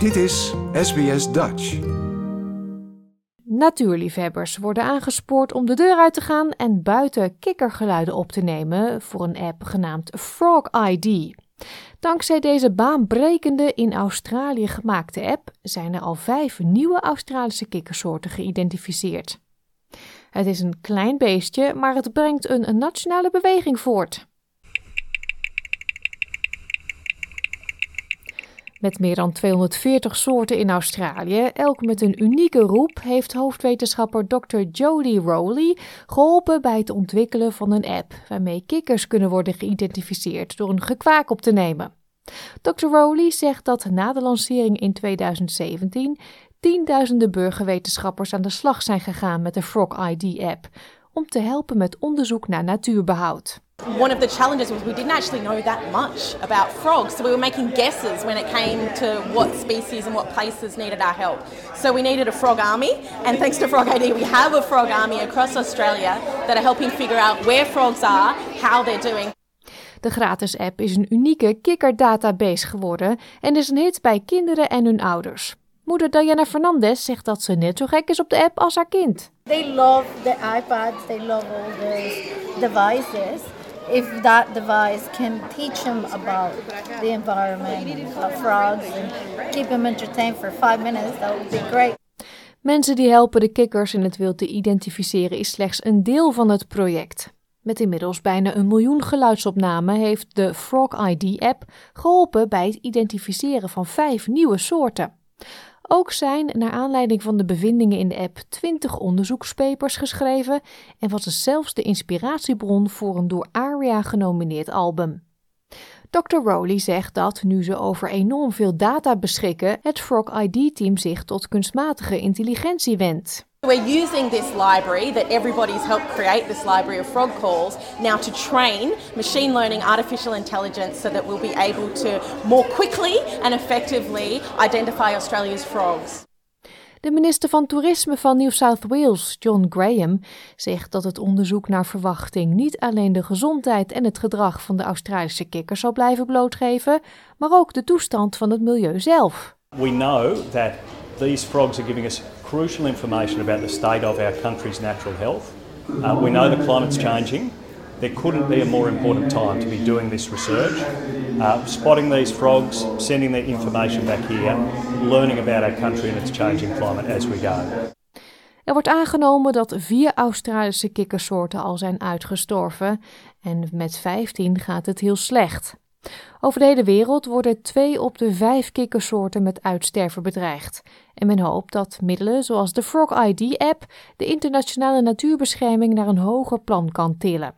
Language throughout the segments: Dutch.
Dit is SBS Dutch. Natuurliefhebbers worden aangespoord om de deur uit te gaan en buiten kikkergeluiden op te nemen voor een app genaamd Frog ID. Dankzij deze baanbrekende in Australië gemaakte app zijn er al vijf nieuwe Australische kikkersoorten geïdentificeerd. Het is een klein beestje, maar het brengt een nationale beweging voort. Met meer dan 240 soorten in Australië, elk met een unieke roep, heeft hoofdwetenschapper Dr. Jodie Rowley geholpen bij het ontwikkelen van een app waarmee kikkers kunnen worden geïdentificeerd door een gekwaak op te nemen. Dr. Rowley zegt dat na de lancering in 2017 tienduizenden burgerwetenschappers aan de slag zijn gegaan met de Frog ID-app om te helpen met onderzoek naar natuurbehoud. One of the challenges was we didn't actually know that much about frogs, so we were making guesses when it came to what species and what places needed our help. So we needed a frog army, and thanks to Frog ID, we have a frog army across Australia that are helping figure out where frogs are, how they're doing. De gratis app is een unieke kikkerdatabase geworden en is een hit bij kinderen en hun ouders. Moeder Diana Fernandez zegt dat ze net zo gek is op de app als haar kind. They love the iPads, they love all the devices. If that device can teach them about the environment, frogs, and keep them entertained for five minutes, that would be great. Mensen die helpen de kikkers in het wild te identificeren is slechts een deel van het project. Met inmiddels bijna een miljoen geluidsopnamen heeft de Frog ID-app geholpen bij het identificeren van vijf nieuwe soorten. Ook zijn, naar aanleiding van de bevindingen in de app, 20 onderzoekspapers geschreven en was het zelfs de inspiratiebron voor een door ARIA genomineerd album. Dr. Rowley zegt dat, nu ze over enorm veel data beschikken, het Frog ID-team zich tot kunstmatige intelligentie wendt. We're using this library that everybody's helped create, this library of frog calls, now to train machine learning artificial intelligence so that we'll be able to more quickly and effectively identify Australia's frogs. De minister van Toerisme van New South Wales, John Graham, zegt dat het onderzoek naar verwachting niet alleen de gezondheid en het gedrag van de Australische kikkers zal blijven blootgeven, maar ook de toestand van het milieu zelf. We know that these frogs are giving us crucial information about the state of our country's natural health. Uh, we know the climate's changing. There couldn't be a more important time to be doing this research. Uh, spotting these frogs, sending the information back here, learning about our country and its changing climate as we go. Er wordt aangenomen dat vier Australische kikkersoorten al zijn uitgestorven en met 15 gaat het heel slecht. Over de hele wereld worden twee op de vijf kikkersoorten met uitsterven bedreigd. En men hoopt dat middelen zoals de Frog ID-app de internationale natuurbescherming naar een hoger plan kan tillen.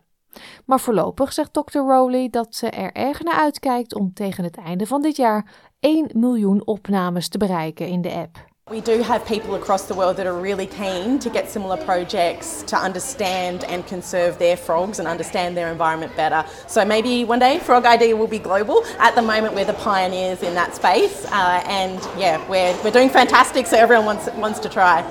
Maar voorlopig zegt Dr. Rowley dat ze er erg naar uitkijkt om tegen het einde van dit jaar 1 miljoen opnames te bereiken in de app. We do have people across the world that are really keen to get similar projects to understand and conserve their frogs and understand their environment better. So maybe one day Frog ID will be global. At the moment, we're the pioneers in that space, uh, and yeah, we're, we're doing fantastic. So everyone wants, wants to try.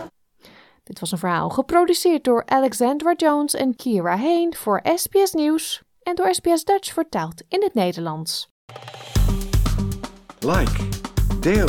Dit was een verhaal geproduceerd door Alexandra Jones en Kira Hain voor SBS Nieuws en door SBS Dutch vertaald in het Nederlands. Like, deel,